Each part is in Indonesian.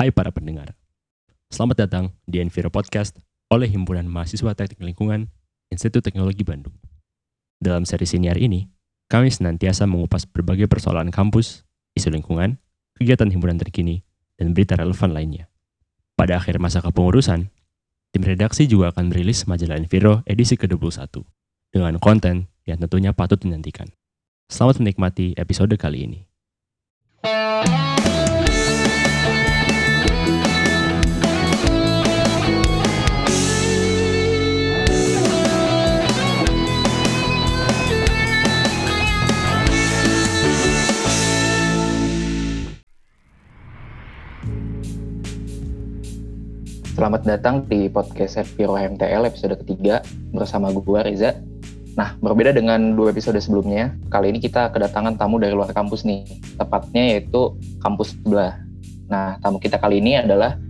Hai para pendengar, selamat datang di Enviro Podcast oleh Himpunan Mahasiswa Teknik Lingkungan Institut Teknologi Bandung. Dalam seri siniar ini, kami senantiasa mengupas berbagai persoalan kampus, isu lingkungan, kegiatan himpunan terkini, dan berita relevan lainnya. Pada akhir masa kepengurusan, tim redaksi juga akan merilis majalah Enviro edisi ke-21 dengan konten yang tentunya patut dinantikan. Selamat menikmati episode kali ini. Selamat datang di podcast Viro MTL episode ketiga bersama gue Reza. Nah, berbeda dengan dua episode sebelumnya, kali ini kita kedatangan tamu dari luar kampus nih, tepatnya yaitu kampus sebelah. Nah, tamu kita kali ini adalah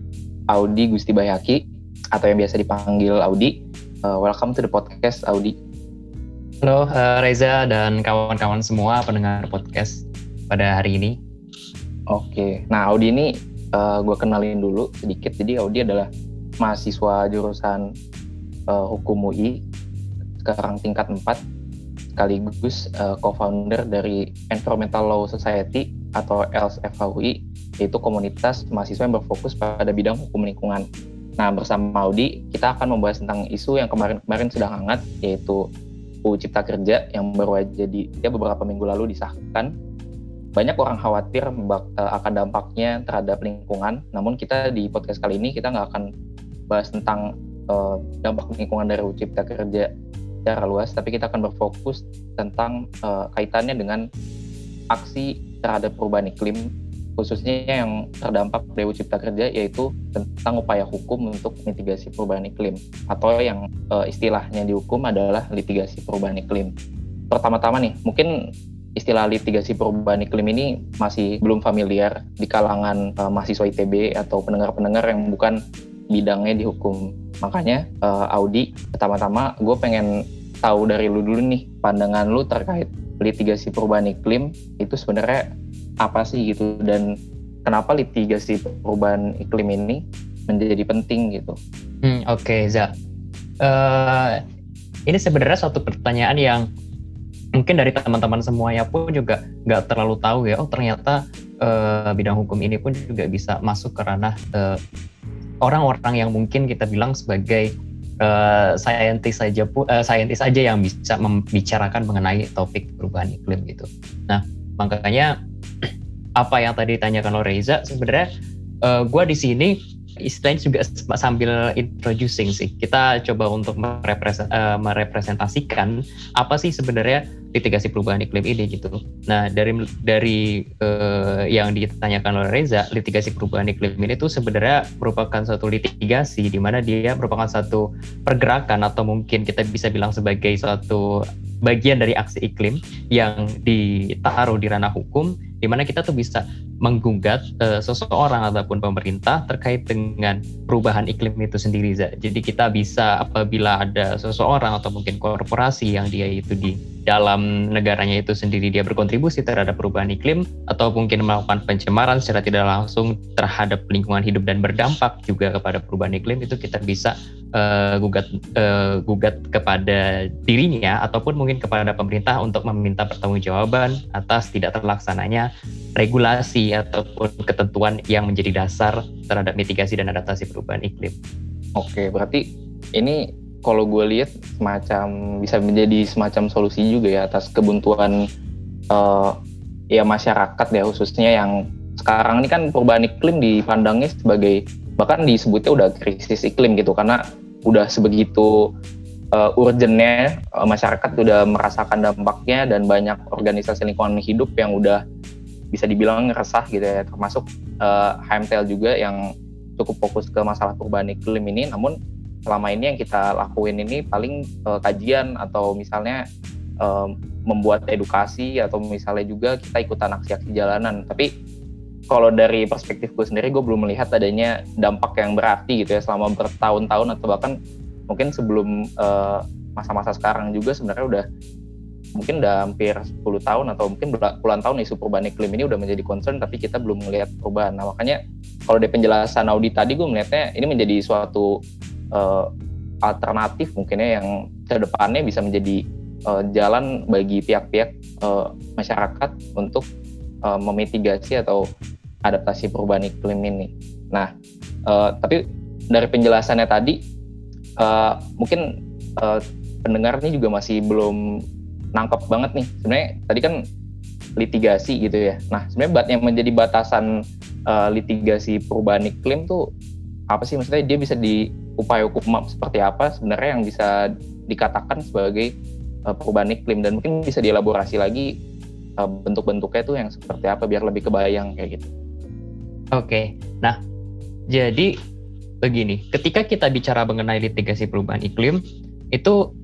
Audi Gusti Bayaki, atau yang biasa dipanggil Audi. Uh, welcome to the podcast, Audi. Halo uh, Reza dan kawan-kawan semua pendengar podcast pada hari ini. Oke, nah Audi ini uh, gue kenalin dulu sedikit. Jadi Audi adalah mahasiswa jurusan uh, Hukum UI, sekarang tingkat 4, sekaligus uh, co-founder dari Environmental Law Society atau LSFHUI, yaitu komunitas mahasiswa yang berfokus pada bidang hukum lingkungan. Nah, bersama Audi, kita akan membahas tentang isu yang kemarin-kemarin sedang hangat, yaitu UU Cipta Kerja yang baru aja di, ya beberapa minggu lalu disahkan banyak orang khawatir eh, akan dampaknya terhadap lingkungan. Namun kita di podcast kali ini kita nggak akan bahas tentang uh, dampak lingkungan dari Cipta Kerja secara luas, tapi kita akan berfokus tentang uh, kaitannya dengan aksi terhadap perubahan iklim, khususnya yang terdampak dari Cipta Kerja, yaitu tentang upaya hukum untuk mitigasi perubahan iklim, atau yang uh, istilahnya dihukum adalah litigasi perubahan iklim. Pertama-tama nih, mungkin istilah litigasi perubahan iklim ini masih belum familiar di kalangan uh, mahasiswa ITB atau pendengar-pendengar yang bukan bidangnya di hukum. Makanya uh, Audi, pertama-tama gue pengen tahu dari lu dulu nih pandangan lu terkait litigasi perubahan iklim itu sebenarnya apa sih gitu dan kenapa litigasi perubahan iklim ini menjadi penting gitu. Hmm, Oke, okay, Za. Uh, ini sebenarnya suatu pertanyaan yang mungkin dari teman-teman semuanya pun juga nggak terlalu tahu ya oh ternyata uh, bidang hukum ini pun juga bisa masuk ke ranah uh, orang-orang yang mungkin kita bilang sebagai uh, saintis saja pun uh, saintis aja yang bisa membicarakan mengenai topik perubahan iklim gitu. Nah makanya apa yang tadi ditanyakan oleh Reza sebenarnya uh, gue di sini istilahnya juga sambil introducing sih. Kita coba untuk merepresentasikan apa sih sebenarnya litigasi perubahan iklim ini gitu. Nah dari dari uh, yang ditanyakan oleh Reza, litigasi perubahan iklim ini tuh sebenarnya merupakan satu litigasi di mana dia merupakan satu pergerakan atau mungkin kita bisa bilang sebagai suatu bagian dari aksi iklim yang ditaruh di ranah hukum, di mana kita tuh bisa menggugat uh, seseorang ataupun pemerintah terkait dengan perubahan iklim itu sendiri. Jadi kita bisa apabila ada seseorang atau mungkin korporasi yang dia itu di dalam negaranya itu sendiri dia berkontribusi terhadap perubahan iklim atau mungkin melakukan pencemaran secara tidak langsung terhadap lingkungan hidup dan berdampak juga kepada perubahan iklim itu kita bisa uh, gugat uh, gugat kepada dirinya ataupun mungkin kepada pemerintah untuk meminta pertanggungjawaban atas tidak terlaksananya regulasi ataupun ketentuan yang menjadi dasar terhadap mitigasi dan adaptasi perubahan iklim. Oke, berarti ini kalau gue lihat semacam bisa menjadi semacam solusi juga ya atas kebuntuan uh, ya masyarakat ya khususnya yang sekarang ini kan perubahan iklim dipandangnya sebagai bahkan disebutnya udah krisis iklim gitu karena udah sebegitu uh, urgentnya uh, masyarakat udah merasakan dampaknya dan banyak organisasi lingkungan hidup yang udah bisa dibilang resah gitu ya termasuk uh, HMTL juga yang cukup fokus ke masalah perubahan iklim ini. Namun selama ini yang kita lakuin ini paling uh, kajian atau misalnya uh, membuat edukasi atau misalnya juga kita ikutan aksi-aksi jalanan tapi kalau dari perspektifku sendiri gue belum melihat adanya dampak yang berarti gitu ya selama bertahun-tahun atau bahkan mungkin sebelum eh, masa-masa sekarang juga sebenarnya udah mungkin udah hampir 10 tahun atau mungkin puluhan tahun isu perubahan iklim ini udah menjadi concern tapi kita belum melihat perubahan. Nah makanya kalau dari penjelasan Audi tadi gue melihatnya ini menjadi suatu uh, alternatif mungkinnya yang ke depannya bisa menjadi uh, jalan bagi pihak-pihak uh, masyarakat untuk uh, memitigasi atau adaptasi perubahan iklim ini. Nah uh, tapi dari penjelasannya tadi uh, mungkin uh, pendengar ini juga masih belum nangkep banget nih. Sebenarnya tadi kan litigasi gitu ya. Nah, sebenarnya yang menjadi batasan uh, litigasi perubahan iklim tuh apa sih? Maksudnya dia bisa di upaya hukum seperti apa sebenarnya yang bisa dikatakan sebagai uh, perubahan iklim dan mungkin bisa dielaborasi lagi uh, bentuk-bentuknya tuh yang seperti apa biar lebih kebayang kayak gitu. Oke. Nah, jadi begini, ketika kita bicara mengenai litigasi perubahan iklim, itu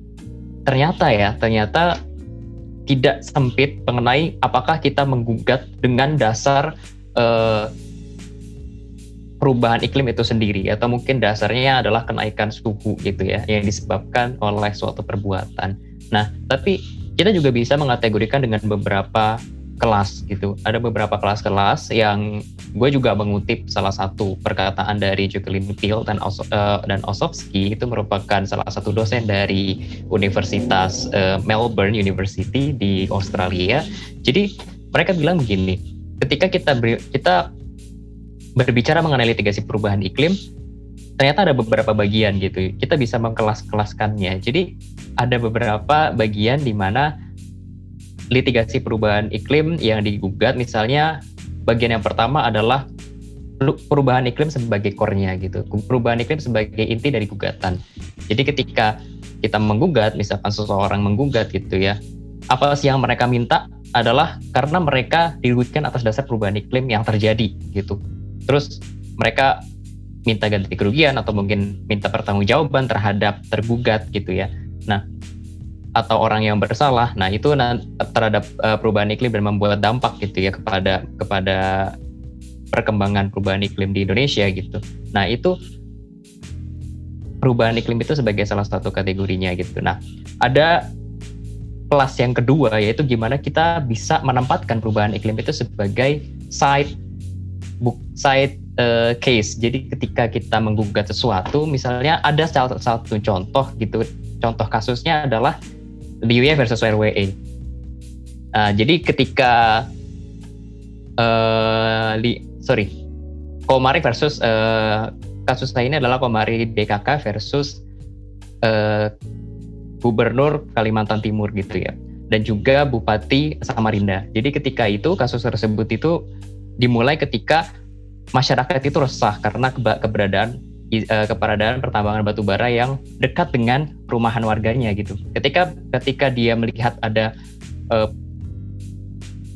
ternyata ya, ternyata tidak sempit mengenai apakah kita menggugat dengan dasar uh, perubahan iklim itu sendiri atau mungkin dasarnya adalah kenaikan suhu gitu ya yang disebabkan oleh suatu perbuatan. Nah, tapi kita juga bisa mengategorikan dengan beberapa kelas gitu. Ada beberapa kelas-kelas yang gue juga mengutip salah satu perkataan dari Jacqueline Peel dan Os uh, dan Osowski itu merupakan salah satu dosen dari Universitas uh, Melbourne University di Australia. Jadi mereka bilang begini, ketika kita kita berbicara mengenai litigasi perubahan iklim, ternyata ada beberapa bagian gitu. Kita bisa mengkelas-kelaskannya. Jadi ada beberapa bagian di mana litigasi perubahan iklim yang digugat misalnya bagian yang pertama adalah perubahan iklim sebagai core-nya gitu. Perubahan iklim sebagai inti dari gugatan. Jadi ketika kita menggugat, misalkan seseorang menggugat gitu ya, apa sih yang mereka minta adalah karena mereka dirugutkan atas dasar perubahan iklim yang terjadi gitu. Terus mereka minta ganti kerugian atau mungkin minta pertanggungjawaban terhadap tergugat gitu ya. Nah, atau orang yang bersalah. Nah, itu terhadap uh, perubahan iklim dan membuat dampak gitu ya kepada kepada perkembangan perubahan iklim di Indonesia gitu. Nah, itu perubahan iklim itu sebagai salah satu kategorinya gitu. Nah, ada kelas yang kedua yaitu gimana kita bisa menempatkan perubahan iklim itu sebagai side book side uh, case. Jadi ketika kita menggugat sesuatu, misalnya ada salah satu contoh gitu, contoh kasusnya adalah Liuya versus RWE. Uh, jadi ketika uh, li, sorry, Komari versus uh, kasus lainnya adalah Komari DKK versus uh, Gubernur Kalimantan Timur gitu ya, dan juga Bupati Samarinda. Jadi ketika itu kasus tersebut itu dimulai ketika masyarakat itu resah karena keberadaan uh, keberadaan pertambangan batu bara yang dekat dengan perumahan warganya gitu. Ketika ketika dia melihat ada uh,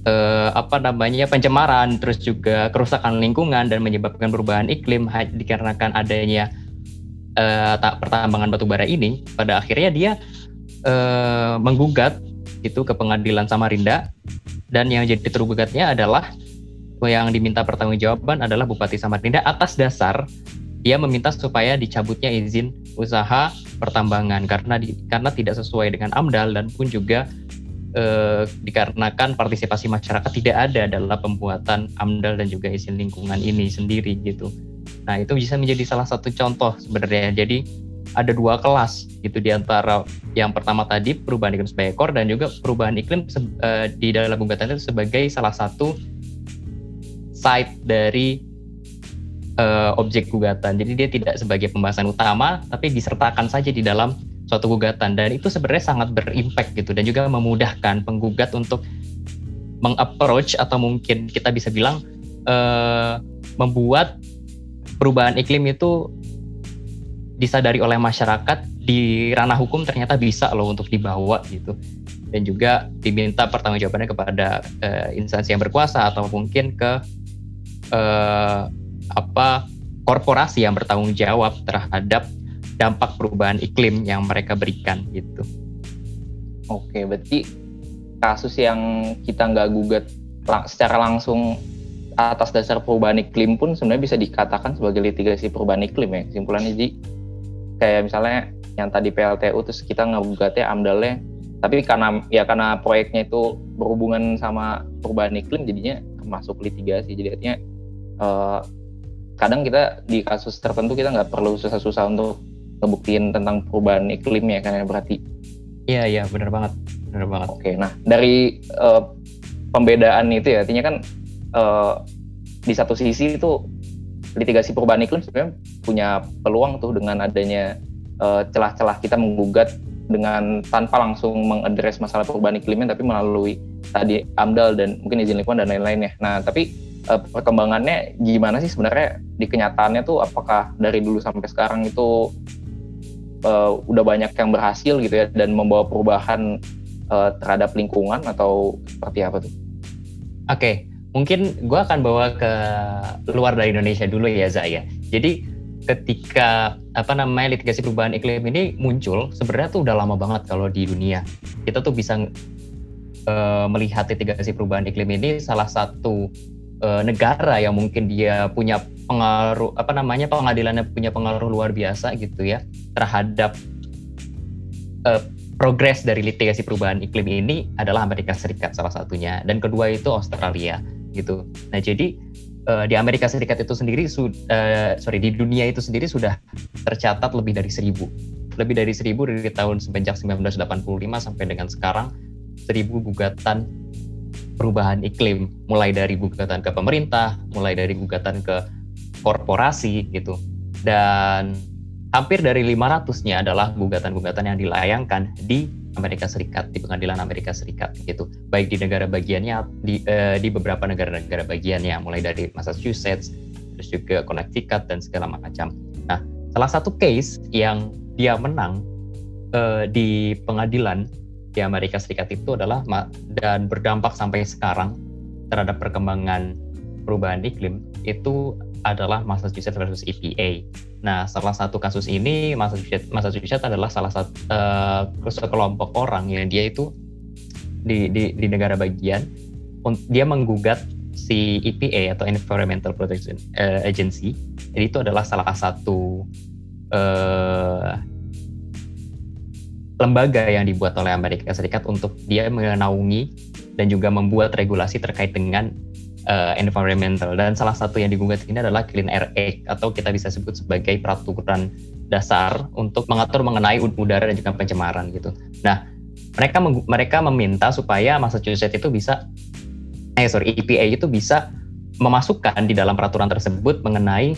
uh, apa namanya pencemaran, terus juga kerusakan lingkungan dan menyebabkan perubahan iklim dikarenakan adanya uh, tak pertambangan batu bara ini, pada akhirnya dia uh, menggugat itu ke pengadilan Samarinda dan yang jadi tergugatnya adalah yang diminta pertanggungjawaban adalah Bupati Samarinda atas dasar dia meminta supaya dicabutnya izin usaha pertambangan karena di, karena tidak sesuai dengan AMDAL dan pun juga eh, dikarenakan partisipasi masyarakat tidak ada dalam pembuatan AMDAL dan juga izin lingkungan ini sendiri gitu. Nah itu bisa menjadi salah satu contoh sebenarnya. Jadi ada dua kelas gitu di antara yang pertama tadi perubahan iklim sebagai core dan juga perubahan iklim uh, di dalam gugatan itu sebagai salah satu side dari uh, objek gugatan. Jadi dia tidak sebagai pembahasan utama, tapi disertakan saja di dalam suatu gugatan. Dan itu sebenarnya sangat berimpact gitu dan juga memudahkan penggugat untuk mengapproach atau mungkin kita bisa bilang uh, membuat perubahan iklim itu disadari oleh masyarakat di ranah hukum ternyata bisa loh untuk dibawa gitu dan juga diminta pertanggungjawabannya kepada uh, instansi yang berkuasa atau mungkin ke uh, apa korporasi yang bertanggung jawab terhadap dampak perubahan iklim yang mereka berikan gitu. Oke, berarti kasus yang kita nggak gugat secara langsung atas dasar perubahan iklim pun sebenarnya bisa dikatakan sebagai litigasi perubahan iklim ya kesimpulannya jadi kayak misalnya yang tadi PLTU terus kita nggak gugatnya amdalnya tapi karena ya karena proyeknya itu berhubungan sama perubahan iklim jadinya masuk litigasi jadi artinya uh, kadang kita di kasus tertentu kita nggak perlu susah-susah untuk ngebuktiin tentang perubahan iklim ya kan ya berarti iya iya benar banget benar banget oke nah dari uh, pembedaan itu ya artinya kan uh, di satu sisi itu litigasi perubahan iklim sebenarnya punya peluang tuh dengan adanya celah-celah uh, kita menggugat dengan tanpa langsung mengadres masalah perubahan iklimnya tapi melalui tadi AMDAL dan mungkin izin lingkungan dan lain-lainnya. Nah, tapi uh, perkembangannya gimana sih sebenarnya di kenyataannya tuh apakah dari dulu sampai sekarang itu uh, udah banyak yang berhasil gitu ya dan membawa perubahan uh, terhadap lingkungan atau seperti apa tuh? Oke, okay. mungkin gue akan bawa ke luar dari Indonesia dulu ya Zaya. Jadi ketika apa namanya litigasi perubahan iklim ini muncul sebenarnya tuh udah lama banget kalau di dunia kita tuh bisa uh, melihat litigasi perubahan iklim ini salah satu uh, negara yang mungkin dia punya pengaruh apa namanya pengadilannya punya pengaruh luar biasa gitu ya terhadap uh, progres dari litigasi perubahan iklim ini adalah Amerika Serikat salah satunya dan kedua itu Australia gitu. Nah jadi uh, di Amerika Serikat itu sendiri uh, sorry di dunia itu sendiri sudah tercatat lebih dari seribu. Lebih dari seribu dari tahun semenjak 1985 sampai dengan sekarang seribu gugatan perubahan iklim mulai dari gugatan ke pemerintah mulai dari gugatan ke korporasi gitu dan hampir dari 500-nya adalah gugatan-gugatan yang dilayangkan di Amerika Serikat di pengadilan Amerika Serikat gitu baik di negara bagiannya di uh, di beberapa negara-negara bagiannya mulai dari Massachusetts terus juga Connecticut dan segala macam. Nah salah satu case yang dia menang uh, di pengadilan di Amerika Serikat itu adalah dan berdampak sampai sekarang terhadap perkembangan perubahan iklim itu adalah Massachusetts versus EPA. Nah, salah satu kasus ini Massachusetts, Massachusetts adalah salah satu uh, sekelompok orang yang dia itu di, di, di negara bagian dia menggugat si EPA atau Environmental Protection uh, Agency. Jadi itu adalah salah satu uh, lembaga yang dibuat oleh Amerika Serikat untuk dia menaungi dan juga membuat regulasi terkait dengan uh, environmental dan salah satu yang digugat ini adalah Clean Air Act atau kita bisa sebut sebagai peraturan dasar untuk mengatur mengenai udara dan juga pencemaran gitu. Nah, mereka mereka meminta supaya Massachusetts itu bisa eh sorry EPA itu bisa memasukkan di dalam peraturan tersebut mengenai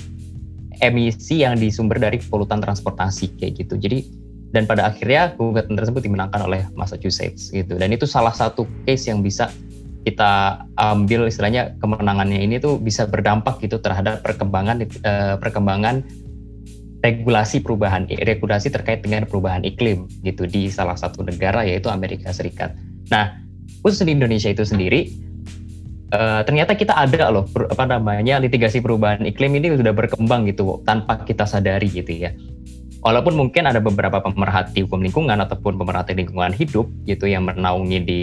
emisi yang disumber dari polutan transportasi kayak gitu. Jadi dan pada akhirnya gugatan tersebut dimenangkan oleh Massachusetts gitu. Dan itu salah satu case yang bisa kita ambil istilahnya kemenangannya ini tuh bisa berdampak gitu terhadap perkembangan uh, perkembangan regulasi perubahan regulasi terkait dengan perubahan iklim gitu di salah satu negara yaitu Amerika Serikat. Nah khusus di Indonesia itu sendiri uh, ternyata kita ada loh apa namanya litigasi perubahan iklim ini sudah berkembang gitu tanpa kita sadari gitu ya walaupun mungkin ada beberapa pemerhati hukum lingkungan ataupun pemerhati lingkungan hidup gitu yang menaungi di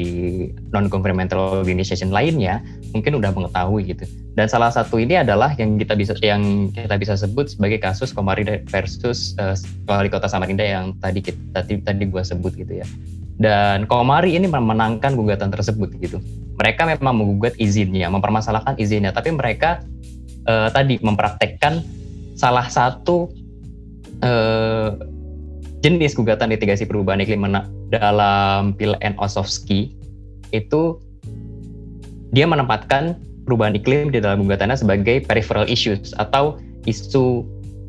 non governmental organization lainnya mungkin udah mengetahui gitu. Dan salah satu ini adalah yang kita bisa yang kita bisa sebut sebagai kasus Komari versus uh, wali kota Samarinda yang tadi kita, tadi tadi gua sebut gitu ya. Dan Komari ini memenangkan gugatan tersebut gitu. Mereka memang menggugat izinnya mempermasalahkan izinnya tapi mereka uh, tadi mempraktekkan salah satu uh, jenis gugatan litigasi perubahan iklim dalam Pil N. Osowski itu dia menempatkan perubahan iklim di dalam gugatannya sebagai peripheral issues atau isu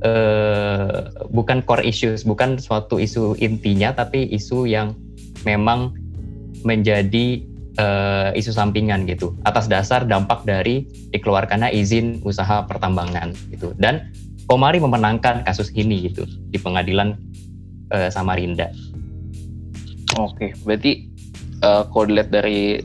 uh, bukan core issues, bukan suatu isu intinya, tapi isu yang memang menjadi uh, isu sampingan gitu atas dasar dampak dari dikeluarkannya izin usaha pertambangan gitu dan Komari memenangkan kasus ini gitu di pengadilan uh, Samarinda. Oke, berarti uh, kalau dilihat dari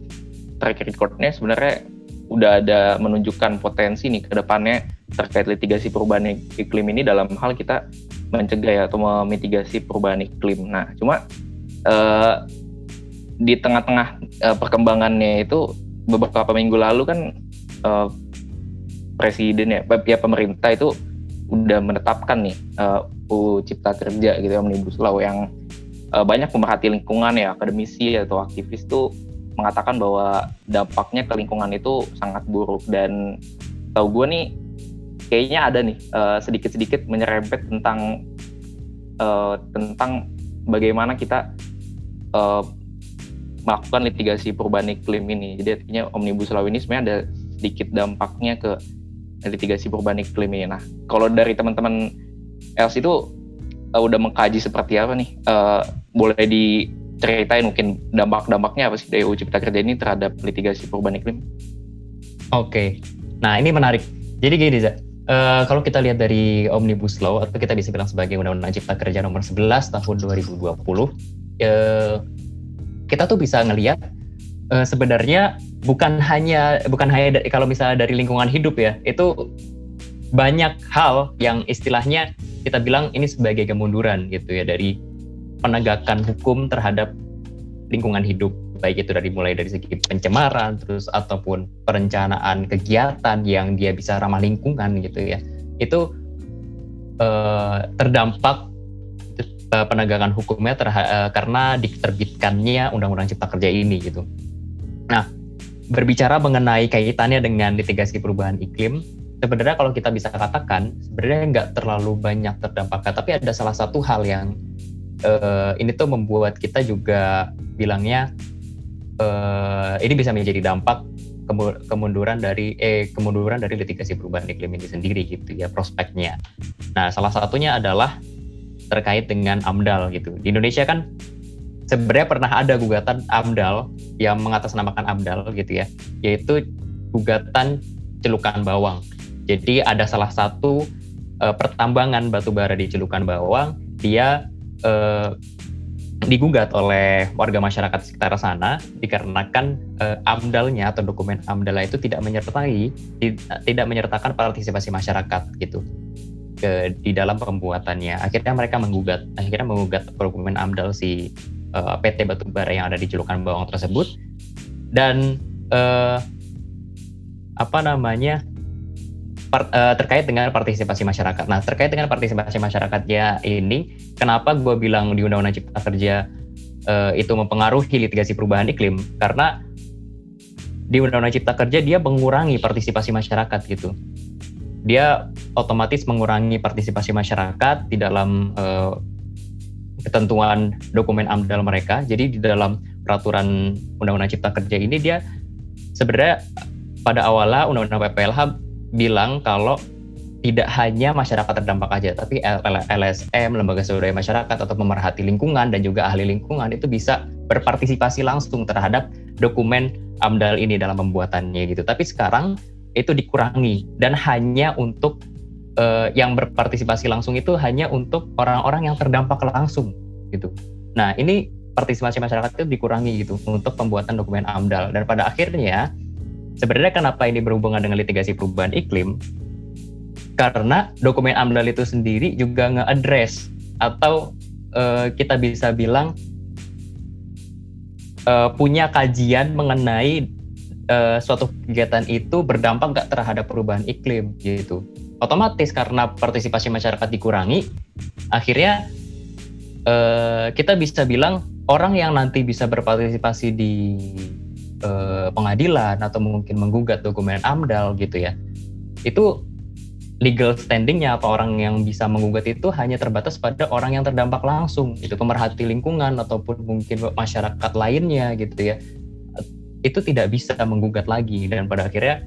track recordnya sebenarnya udah ada menunjukkan potensi nih ke depannya terkait litigasi perubahan iklim ini dalam hal kita mencegah ya, atau memitigasi perubahan iklim. Nah, cuma uh, di tengah-tengah uh, perkembangannya itu beberapa minggu lalu kan uh, presiden ya, ya pemerintah itu udah menetapkan nih uh, UU Cipta Kerja gitu ya omnibus law yang uh, banyak pemerhati lingkungan ya akademisi atau aktivis tuh mengatakan bahwa dampaknya ke lingkungan itu sangat buruk dan tahu gue nih kayaknya ada nih uh, sedikit-sedikit menyerempet tentang uh, tentang bagaimana kita uh, melakukan litigasi perubahan iklim ini. Jadi artinya omnibus law ini sebenarnya ada sedikit dampaknya ke litigasi perubahan iklim ini. Nah, kalau dari teman-teman Els itu uh, udah mengkaji seperti apa nih? Uh, boleh diceritain mungkin dampak-dampaknya apa sih dari UU Cipta Kerja ini terhadap litigasi perubahan iklim? Oke, nah ini menarik. Jadi gini, Za. Uh, kalau kita lihat dari Omnibus Law atau kita bisa bilang sebagai Undang-Undang Cipta Kerja nomor 11 tahun 2020, uh, kita tuh bisa ngelihat uh, sebenarnya bukan hanya bukan hanya kalau misalnya dari lingkungan hidup ya, itu banyak hal yang istilahnya kita bilang ini sebagai kemunduran gitu ya dari penegakan hukum terhadap lingkungan hidup baik itu dari mulai dari segi pencemaran terus ataupun perencanaan kegiatan yang dia bisa ramah lingkungan gitu ya itu eh, terdampak eh, penegakan hukumnya eh, karena diterbitkannya Undang-Undang Cipta Kerja ini gitu. Nah berbicara mengenai kaitannya dengan litigasi perubahan iklim sebenarnya kalau kita bisa katakan sebenarnya nggak terlalu banyak terdampak tapi ada salah satu hal yang uh, ini tuh membuat kita juga bilangnya uh, ini bisa menjadi dampak kemunduran dari eh kemunduran dari litigasi perubahan iklim ini sendiri gitu ya prospeknya. Nah salah satunya adalah terkait dengan AMDAL gitu. Di Indonesia kan sebenarnya pernah ada gugatan AMDAL yang mengatasnamakan AMDAL gitu ya, yaitu gugatan celukan bawang. Jadi ada salah satu uh, pertambangan batu bara di celukan bawang, dia uh, digugat oleh warga masyarakat sekitar sana dikarenakan uh, amdalnya atau dokumen amdal itu tidak menyertai tidak menyertakan partisipasi masyarakat gitu ke di dalam pembuatannya akhirnya mereka menggugat akhirnya menggugat dokumen amdal si uh, PT Batubara yang ada di Celukan Bawang tersebut dan uh, apa namanya part, uh, terkait dengan partisipasi masyarakat. Nah, terkait dengan partisipasi masyarakatnya ini, kenapa gue bilang di Undang-Undang Cipta Kerja uh, itu mempengaruhi litigasi perubahan iklim? Karena di Undang-Undang Cipta Kerja dia mengurangi partisipasi masyarakat gitu. Dia otomatis mengurangi partisipasi masyarakat di dalam uh, ketentuan dokumen AMDAL mereka. Jadi di dalam peraturan Undang-Undang Cipta Kerja ini dia sebenarnya pada awalnya Undang-Undang PPLH bilang kalau tidak hanya masyarakat terdampak aja, tapi LSM, lembaga swadaya masyarakat atau pemerhati lingkungan dan juga ahli lingkungan itu bisa berpartisipasi langsung terhadap dokumen AMDAL ini dalam pembuatannya gitu. Tapi sekarang itu dikurangi dan hanya untuk uh, yang berpartisipasi langsung itu hanya untuk orang-orang yang terdampak langsung gitu. Nah ini partisipasi masyarakat itu dikurangi gitu untuk pembuatan dokumen AMDAL dan pada akhirnya Sebenarnya kenapa ini berhubungan dengan litigasi perubahan iklim? Karena dokumen AMDAL itu sendiri juga nge-address atau uh, kita bisa bilang uh, punya kajian mengenai uh, suatu kegiatan itu berdampak nggak terhadap perubahan iklim gitu. Otomatis karena partisipasi masyarakat dikurangi, akhirnya uh, kita bisa bilang orang yang nanti bisa berpartisipasi di eh, pengadilan atau mungkin menggugat dokumen AMDAL gitu ya itu legal standingnya apa orang yang bisa menggugat itu hanya terbatas pada orang yang terdampak langsung itu pemerhati lingkungan ataupun mungkin masyarakat lainnya gitu ya. Itu tidak bisa menggugat lagi dan pada akhirnya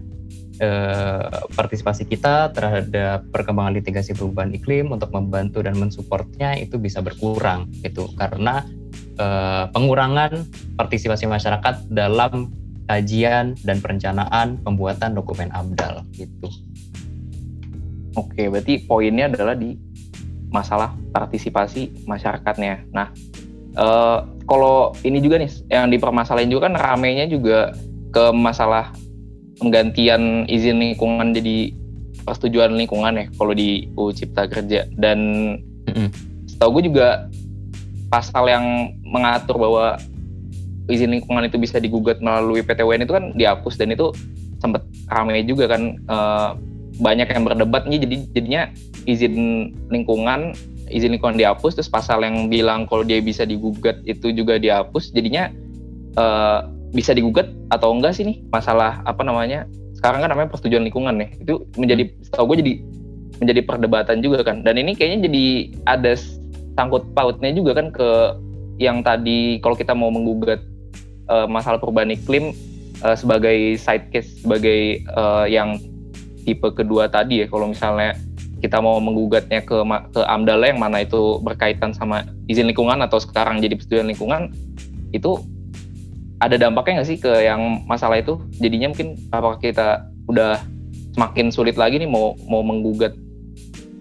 eh, partisipasi kita terhadap perkembangan litigasi perubahan iklim untuk membantu dan mensupportnya itu bisa berkurang itu karena uh, pengurangan partisipasi masyarakat dalam kajian dan perencanaan pembuatan dokumen AMDAL gitu. Oke, berarti poinnya adalah di masalah partisipasi masyarakatnya. Nah, uh, kalau ini juga nih yang dipermasalahin juga kan ramenya juga ke masalah penggantian izin lingkungan jadi persetujuan lingkungan ya kalau di UU Cipta Kerja dan mm -hmm. setahu gue juga pasal yang mengatur bahwa izin lingkungan itu bisa digugat melalui PTWN itu kan dihapus dan itu sempat ramai juga kan e, banyak yang berdebat nih jadi jadinya izin lingkungan izin lingkungan dihapus terus pasal yang bilang kalau dia bisa digugat itu juga dihapus jadinya uh, bisa digugat atau enggak sih nih? Masalah apa namanya sekarang kan namanya persetujuan lingkungan nih itu menjadi setahu gue jadi menjadi perdebatan juga kan. Dan ini kayaknya jadi ada sangkut pautnya juga kan ke yang tadi kalau kita mau menggugat uh, masalah perubahan iklim uh, sebagai side case sebagai uh, yang tipe kedua tadi ya. Kalau misalnya kita mau menggugatnya ke ke AMDAL yang mana itu berkaitan sama izin lingkungan atau sekarang jadi persetujuan lingkungan itu ada dampaknya nggak sih ke yang masalah itu? Jadinya mungkin apakah kita udah semakin sulit lagi nih mau mau menggugat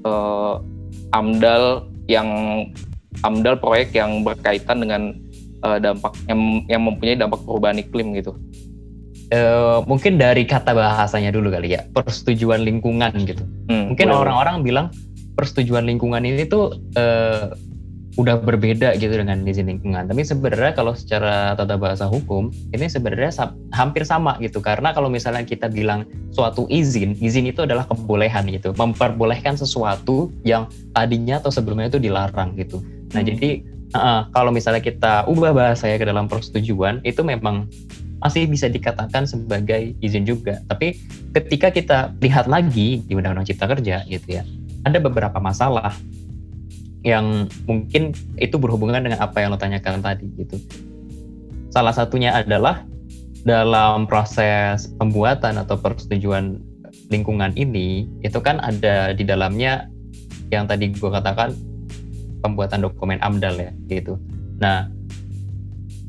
uh, AMDAL yang AMDAL proyek yang berkaitan dengan uh, dampak yang yang mempunyai dampak perubahan iklim gitu? Uh, mungkin dari kata bahasanya dulu kali ya persetujuan lingkungan gitu. Hmm, mungkin orang-orang bilang persetujuan lingkungan ini tuh uh, udah berbeda gitu dengan izin lingkungan tapi sebenarnya kalau secara tata bahasa hukum ini sebenarnya hampir sama gitu. Karena kalau misalnya kita bilang suatu izin izin itu adalah kebolehan gitu. Memperbolehkan sesuatu yang tadinya atau sebelumnya itu dilarang gitu. Nah hmm. jadi uh, kalau misalnya kita ubah bahasanya ke dalam persetujuan itu memang masih bisa dikatakan sebagai izin juga. Tapi ketika kita lihat lagi di Undang-Undang Cipta Kerja gitu ya, ada beberapa masalah yang mungkin itu berhubungan dengan apa yang lo tanyakan tadi gitu. Salah satunya adalah dalam proses pembuatan atau persetujuan lingkungan ini itu kan ada di dalamnya yang tadi gue katakan pembuatan dokumen AMDAL ya gitu. Nah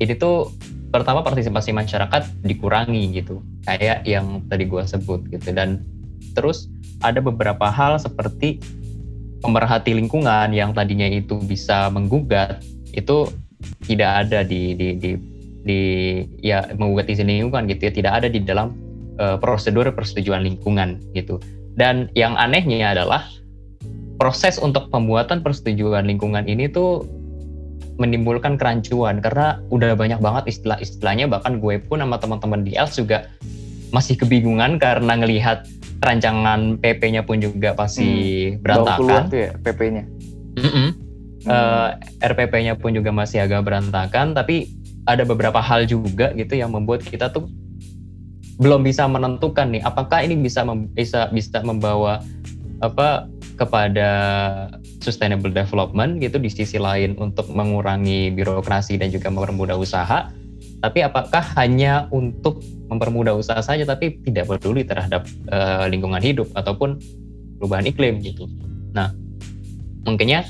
ini tuh pertama partisipasi masyarakat dikurangi gitu kayak yang tadi gue sebut gitu dan terus ada beberapa hal seperti pemerhati lingkungan yang tadinya itu bisa menggugat itu tidak ada di di di, di ya menggugat izin lingkungan gitu ya. Tidak ada di dalam uh, prosedur persetujuan lingkungan gitu. Dan yang anehnya adalah proses untuk pembuatan persetujuan lingkungan ini tuh menimbulkan kerancuan karena udah banyak banget istilah-istilahnya. Bahkan gue pun sama teman-teman di ELS juga masih kebingungan karena ngelihat rancangan PP-nya pun juga pasti hmm, berantakan. tuh ya PP-nya. Mm -mm. Hmm. Uh, eh, RPP-nya pun juga masih agak berantakan, tapi ada beberapa hal juga gitu yang membuat kita tuh belum bisa menentukan nih apakah ini bisa bisa bisa membawa apa kepada sustainable development gitu di sisi lain untuk mengurangi birokrasi dan juga mempermudah usaha tapi apakah hanya untuk mempermudah usaha saja tapi tidak peduli terhadap uh, lingkungan hidup ataupun perubahan iklim gitu. Nah mungkinnya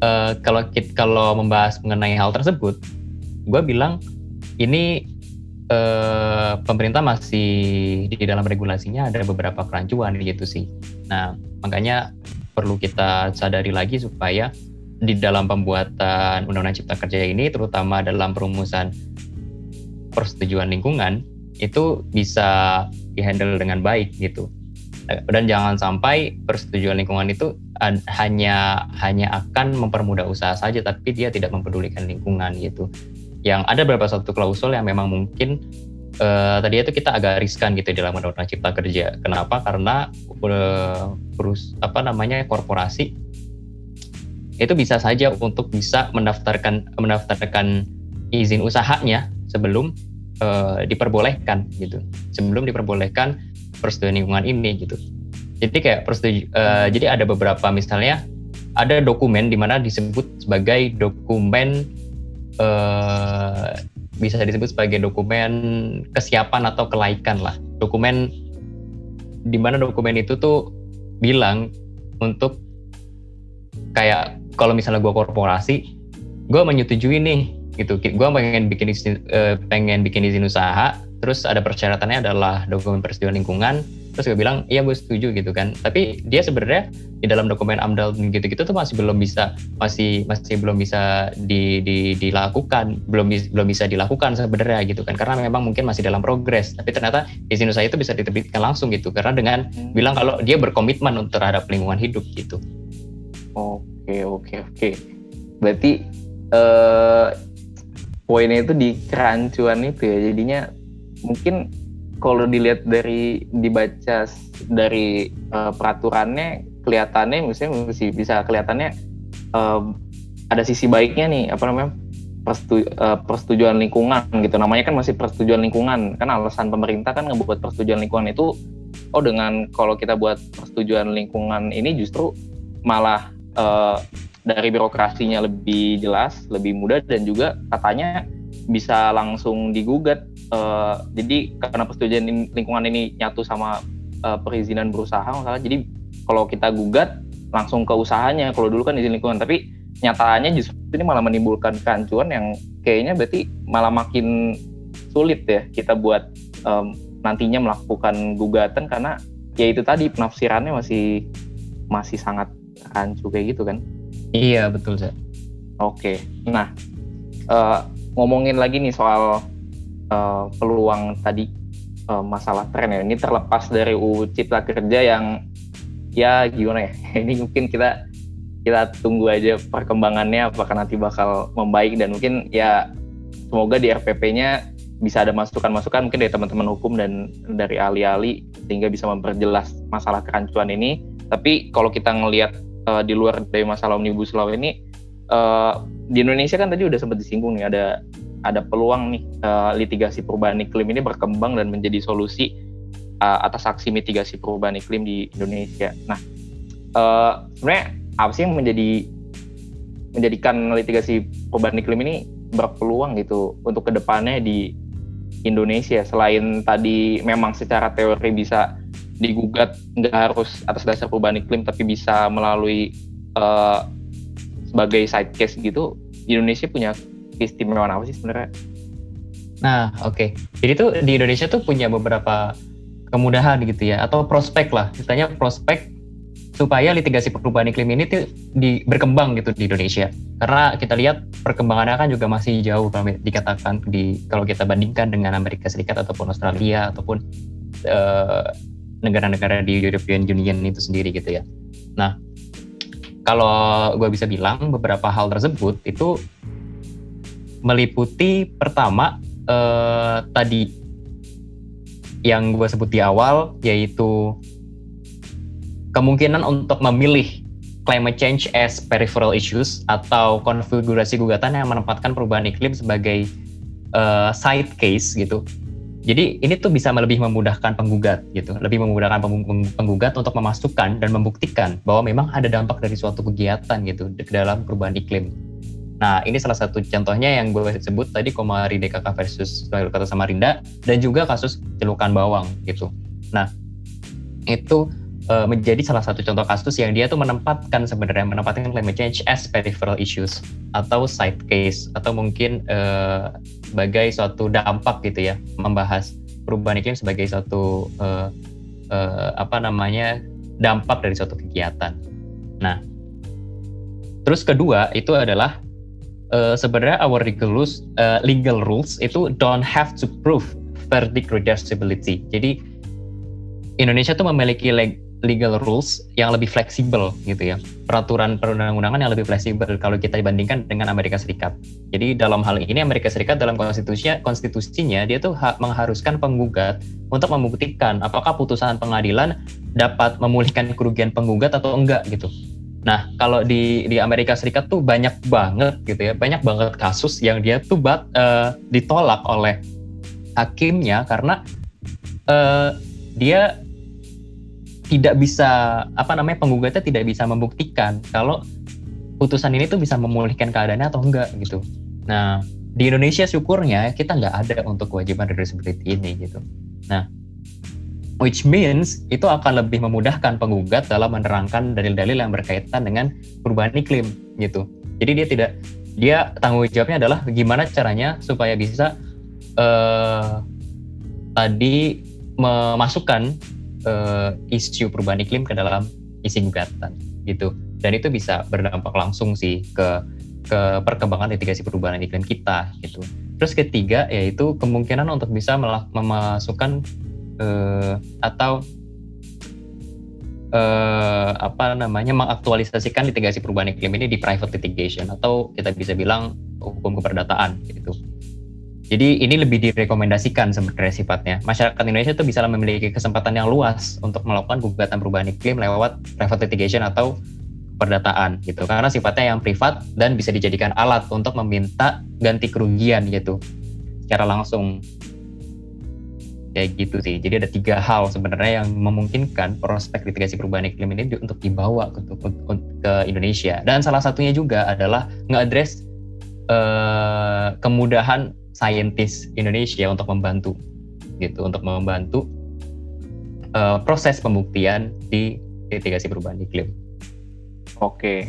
uh, kalau kita, kalau membahas mengenai hal tersebut gue bilang ini uh, pemerintah masih di dalam regulasinya ada beberapa kerancuan gitu sih. Nah makanya perlu kita sadari lagi supaya di dalam pembuatan Undang-Undang Cipta Kerja ini, terutama dalam perumusan persetujuan lingkungan, itu bisa dihandle dengan baik gitu. Dan jangan sampai persetujuan lingkungan itu hanya hanya akan mempermudah usaha saja, tapi dia tidak mempedulikan lingkungan gitu. Yang ada beberapa satu klausul yang memang mungkin uh, tadi itu kita agak riskan gitu dalam undang-undang cipta kerja. Kenapa? Karena uh, apa namanya korporasi itu bisa saja untuk bisa mendaftarkan mendaftarkan izin usahanya sebelum uh, diperbolehkan gitu. Sebelum diperbolehkan persetujuan lingkungan ini gitu. Jadi kayak persetuju, uh, jadi ada beberapa misalnya ada dokumen di mana disebut sebagai dokumen uh, bisa disebut sebagai dokumen kesiapan atau kelaikan lah. Dokumen di mana dokumen itu tuh bilang untuk kayak kalau misalnya gue korporasi, gue menyetujui nih gitu. Gue pengen bikin izin, uh, pengen bikin izin usaha, terus ada persyaratannya adalah dokumen persetujuan lingkungan, terus gue bilang iya gue setuju gitu kan. Tapi dia sebenarnya di dalam dokumen AMDAL gitu-gitu tuh masih belum bisa masih masih belum bisa di, di, dilakukan. Belum belum bisa dilakukan sebenarnya gitu kan. Karena memang mungkin masih dalam progres. Tapi ternyata izin usaha itu bisa diterbitkan langsung gitu. Karena dengan hmm. bilang kalau dia berkomitmen untuk terhadap lingkungan hidup gitu. Oke oke oke. Berarti uh, poinnya itu di kerancuan itu ya. Jadinya mungkin kalau dilihat dari dibaca dari uh, peraturannya kelihatannya misalnya masih bisa kelihatannya uh, ada sisi baiknya nih apa namanya persetu, uh, persetujuan lingkungan gitu. Namanya kan masih persetujuan lingkungan. Kan alasan pemerintah kan ngebuat persetujuan lingkungan itu oh dengan kalau kita buat persetujuan lingkungan ini justru malah uh, dari birokrasinya lebih jelas lebih mudah dan juga katanya bisa langsung digugat. Uh, jadi karena persetujuan lingkungan ini nyatu sama uh, perizinan berusaha masalah jadi kalau kita gugat langsung ke usahanya. Kalau dulu kan izin lingkungan tapi nyatanya justru ini malah menimbulkan kehancuran yang kayaknya berarti malah makin sulit ya kita buat um, nantinya melakukan gugatan karena ya itu tadi penafsirannya masih masih sangat rancu kayak gitu kan iya betul sih oke. Nah uh, ngomongin lagi nih soal uh, peluang tadi uh, masalah tren ya. Ini terlepas dari UU Cipta Kerja yang ya gimana ya? Ini mungkin kita kita tunggu aja perkembangannya apakah nanti bakal membaik. Dan mungkin ya semoga di RPP-nya bisa ada masukan-masukan mungkin dari teman-teman hukum dan dari ahli-ahli sehingga bisa memperjelas masalah kerancuan ini. Tapi kalau kita ngelihat uh, di luar dari masalah omnibus law ini uh, di Indonesia kan tadi udah sempat disinggung nih ada ada peluang nih uh, litigasi perubahan iklim ini berkembang dan menjadi solusi uh, atas aksi mitigasi perubahan iklim di Indonesia. Nah, uh, sebenarnya apa sih yang menjadi menjadikan litigasi perubahan iklim ini berpeluang gitu untuk ke depannya di Indonesia selain tadi memang secara teori bisa digugat nggak harus atas dasar perubahan iklim tapi bisa melalui uh, sebagai side case gitu Indonesia punya keistimewaan apa sih sebenarnya? Nah oke okay. jadi tuh di Indonesia tuh punya beberapa kemudahan gitu ya atau prospek lah istilahnya prospek supaya litigasi perubahan iklim ini tuh di, berkembang gitu di Indonesia. Karena kita lihat perkembangannya kan juga masih jauh kalau dikatakan di kalau kita bandingkan dengan Amerika Serikat ataupun Australia ataupun negara negara-negara di European Union itu sendiri gitu ya. Nah, kalau gue bisa bilang beberapa hal tersebut itu meliputi pertama uh, tadi yang gue sebut di awal yaitu kemungkinan untuk memilih climate change as peripheral issues atau konfigurasi gugatan yang menempatkan perubahan iklim sebagai uh, side case gitu. Jadi ini tuh bisa lebih memudahkan penggugat gitu, lebih memudahkan penggugat untuk memasukkan dan membuktikan bahwa memang ada dampak dari suatu kegiatan gitu dalam perubahan iklim. Nah ini salah satu contohnya yang gue sebut tadi Komari DKK versus Kota Samarinda dan juga kasus celukan bawang gitu. Nah itu uh, menjadi salah satu contoh kasus yang dia tuh menempatkan sebenarnya menempatkan climate change as peripheral issues atau side case atau mungkin uh, sebagai suatu dampak gitu ya membahas perubahan iklim sebagai suatu uh, uh, apa namanya dampak dari suatu kegiatan. Nah, terus kedua itu adalah uh, sebenarnya our legal rules, uh, legal rules itu don't have to prove verdict reducibility. Jadi Indonesia tuh memiliki legal rules yang lebih fleksibel gitu ya. Peraturan perundang-undangan yang lebih fleksibel kalau kita dibandingkan dengan Amerika Serikat. Jadi dalam hal ini Amerika Serikat dalam konstitusinya konstitusinya dia tuh mengharuskan penggugat untuk membuktikan apakah putusan pengadilan dapat memulihkan kerugian penggugat atau enggak gitu. Nah, kalau di di Amerika Serikat tuh banyak banget gitu ya, banyak banget kasus yang dia tuh bat, uh, ditolak oleh hakimnya karena uh, dia tidak bisa apa namanya penggugatnya tidak bisa membuktikan kalau putusan ini tuh bisa memulihkan keadaannya atau enggak gitu. Nah di Indonesia syukurnya kita nggak ada untuk kewajiban reversibility ini gitu. Nah which means itu akan lebih memudahkan penggugat dalam menerangkan dalil-dalil yang berkaitan dengan perubahan iklim gitu. Jadi dia tidak dia tanggung jawabnya adalah gimana caranya supaya bisa uh, tadi memasukkan uh, isu perubahan iklim ke dalam isi gugatan gitu. Dan itu bisa berdampak langsung sih ke ke perkembangan litigasi perubahan iklim kita gitu. Terus ketiga yaitu kemungkinan untuk bisa memasukkan uh, atau uh, apa namanya mengaktualisasikan litigasi perubahan iklim ini di private litigation atau kita bisa bilang hukum keperdataan gitu jadi ini lebih direkomendasikan sebenarnya sifatnya. Masyarakat Indonesia itu bisa memiliki kesempatan yang luas untuk melakukan gugatan perubahan iklim lewat private litigation atau perdataan gitu. Karena sifatnya yang privat dan bisa dijadikan alat untuk meminta ganti kerugian gitu. Secara langsung. Kayak gitu sih. Jadi ada tiga hal sebenarnya yang memungkinkan prospek litigasi perubahan iklim ini untuk dibawa ke, ke, ke Indonesia. Dan salah satunya juga adalah nge-address uh, kemudahan saintis Indonesia untuk membantu gitu untuk membantu uh, proses pembuktian di litigasi perubahan iklim. Oke,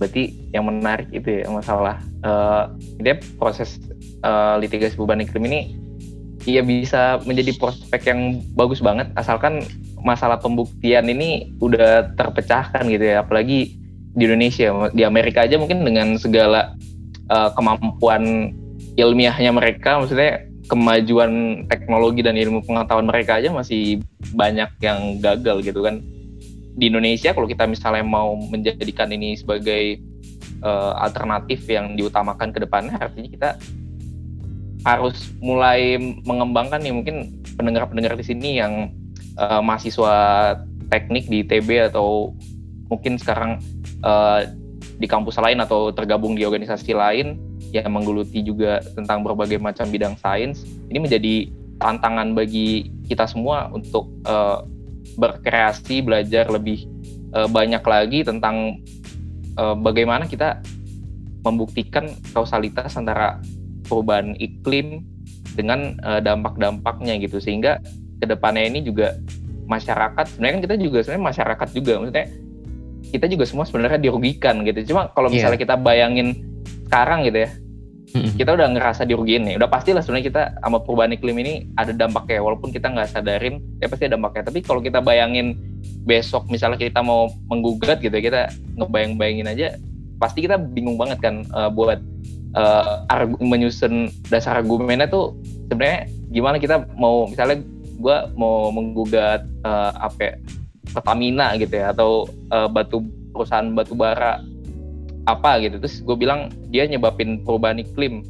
berarti yang menarik itu ya masalah uh, dia proses uh, litigasi perubahan iklim ini ia bisa menjadi prospek yang bagus banget asalkan masalah pembuktian ini udah terpecahkan gitu ya apalagi di Indonesia di Amerika aja mungkin dengan segala uh, kemampuan ilmiahnya mereka maksudnya kemajuan teknologi dan ilmu pengetahuan mereka aja masih banyak yang gagal gitu kan. Di Indonesia kalau kita misalnya mau menjadikan ini sebagai uh, alternatif yang diutamakan ke depannya artinya kita harus mulai mengembangkan nih mungkin pendengar-pendengar di sini yang uh, mahasiswa teknik di ITB atau mungkin sekarang uh, di kampus lain atau tergabung di organisasi lain yang menggeluti juga tentang berbagai macam bidang sains ini menjadi tantangan bagi kita semua untuk uh, berkreasi, belajar lebih uh, banyak lagi tentang uh, bagaimana kita membuktikan kausalitas antara perubahan iklim dengan uh, dampak-dampaknya gitu sehingga ke depannya ini juga masyarakat sebenarnya kan kita juga sebenarnya masyarakat juga maksudnya kita juga semua sebenarnya dirugikan gitu cuma kalau misalnya yeah. kita bayangin sekarang gitu ya kita udah ngerasa dirugiin nih. Udah pastilah sebenarnya kita sama perubahan iklim ini ada dampaknya walaupun kita nggak sadarin ya pasti ada dampaknya. Tapi kalau kita bayangin besok misalnya kita mau menggugat gitu ya, kita ngebayang-bayangin aja pasti kita bingung banget kan uh, buat uh, menyusun dasar argumennya tuh sebenarnya gimana kita mau misalnya gue mau menggugat uh, apa ya, Pertamina gitu ya atau uh, batu perusahaan batu bara apa gitu. Terus gue bilang dia nyebabin perubahan iklim.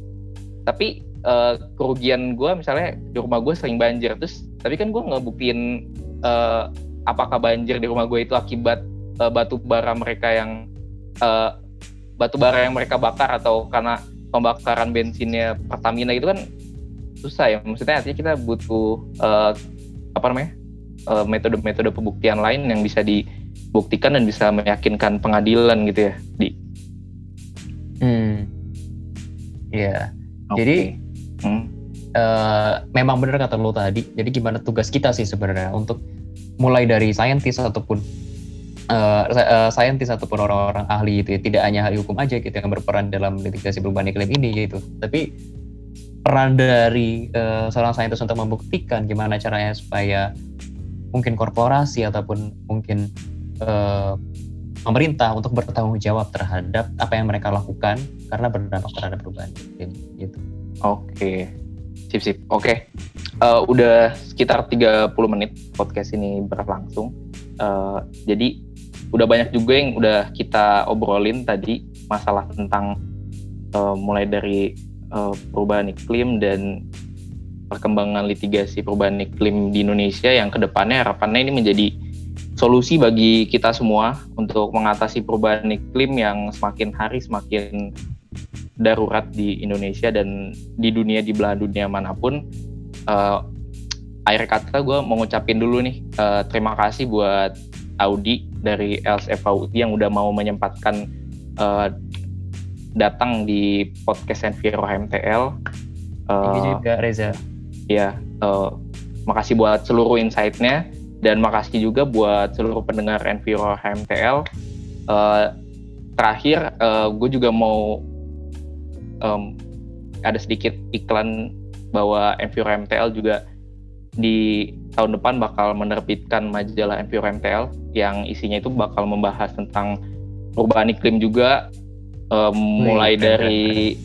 Tapi uh, kerugian gue misalnya di rumah gue sering banjir. Terus tapi kan gue ngebuktiin uh, apakah banjir di rumah gue itu akibat uh, batu bara mereka yang uh, batu bara yang mereka bakar atau karena pembakaran bensinnya Pertamina itu kan susah ya. Maksudnya artinya kita butuh uh, apa namanya metode-metode uh, pembuktian lain yang bisa dibuktikan dan bisa meyakinkan pengadilan gitu ya. Di Hmm. Iya. Okay. Jadi hmm. uh, memang benar kata lo tadi. Jadi gimana tugas kita sih sebenarnya untuk mulai dari saintis ataupun uh, uh, saintis ataupun orang-orang ahli itu ya. tidak hanya ahli hukum aja gitu yang berperan dalam litigasi perubahan iklim ini gitu. Tapi peran dari uh, seorang saintis untuk membuktikan gimana caranya supaya mungkin korporasi ataupun mungkin uh, pemerintah untuk bertanggung jawab terhadap apa yang mereka lakukan karena berdampak terhadap perubahan iklim gitu. Oke. Sip sip. Oke. Uh, udah sekitar 30 menit podcast ini berlangsung. Uh, jadi udah banyak juga yang udah kita obrolin tadi masalah tentang uh, mulai dari uh, perubahan iklim dan perkembangan litigasi perubahan iklim di Indonesia yang ke depannya harapannya ini menjadi solusi bagi kita semua untuk mengatasi perubahan iklim yang semakin hari semakin darurat di Indonesia dan di dunia di belahan dunia mana pun. Uh, akhir kata gue mau ngucapin dulu nih uh, terima kasih buat Audi dari LSFAUT yang udah mau menyempatkan uh, datang di podcast Enviro HMTL. Uh, Ini juga Reza. Ya, uh, makasih buat seluruh insight-nya dan makasih juga buat seluruh pendengar Enviro HMTL. Uh, terakhir, uh, gue juga mau um, ada sedikit iklan bahwa Enviro HMTL juga di tahun depan bakal menerbitkan majalah Enviro HMTL yang isinya itu bakal membahas tentang perubahan iklim juga, um, mulai dari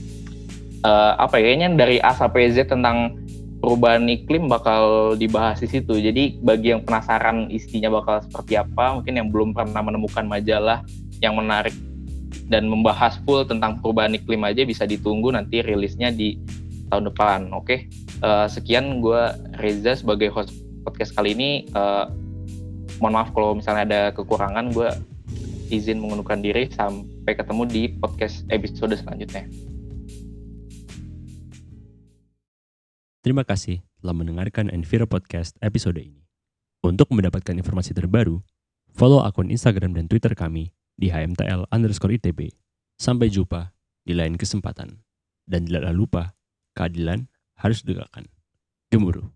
uh, apa ya, kayaknya dari A sampai Z tentang perubahan iklim bakal dibahas di situ. Jadi bagi yang penasaran isinya bakal seperti apa, mungkin yang belum pernah menemukan majalah yang menarik dan membahas full tentang perubahan iklim aja bisa ditunggu nanti rilisnya di tahun depan. Oke, uh, sekian gue Reza sebagai host podcast kali ini. Uh, mohon maaf kalau misalnya ada kekurangan, gue izin mengundurkan diri sampai ketemu di podcast episode selanjutnya. Terima kasih telah mendengarkan Enviro Podcast episode ini. Untuk mendapatkan informasi terbaru, follow akun Instagram dan Twitter kami di hmtl underscore itb. Sampai jumpa di lain kesempatan. Dan janganlah lupa, keadilan harus ditegakkan. Gemuruh.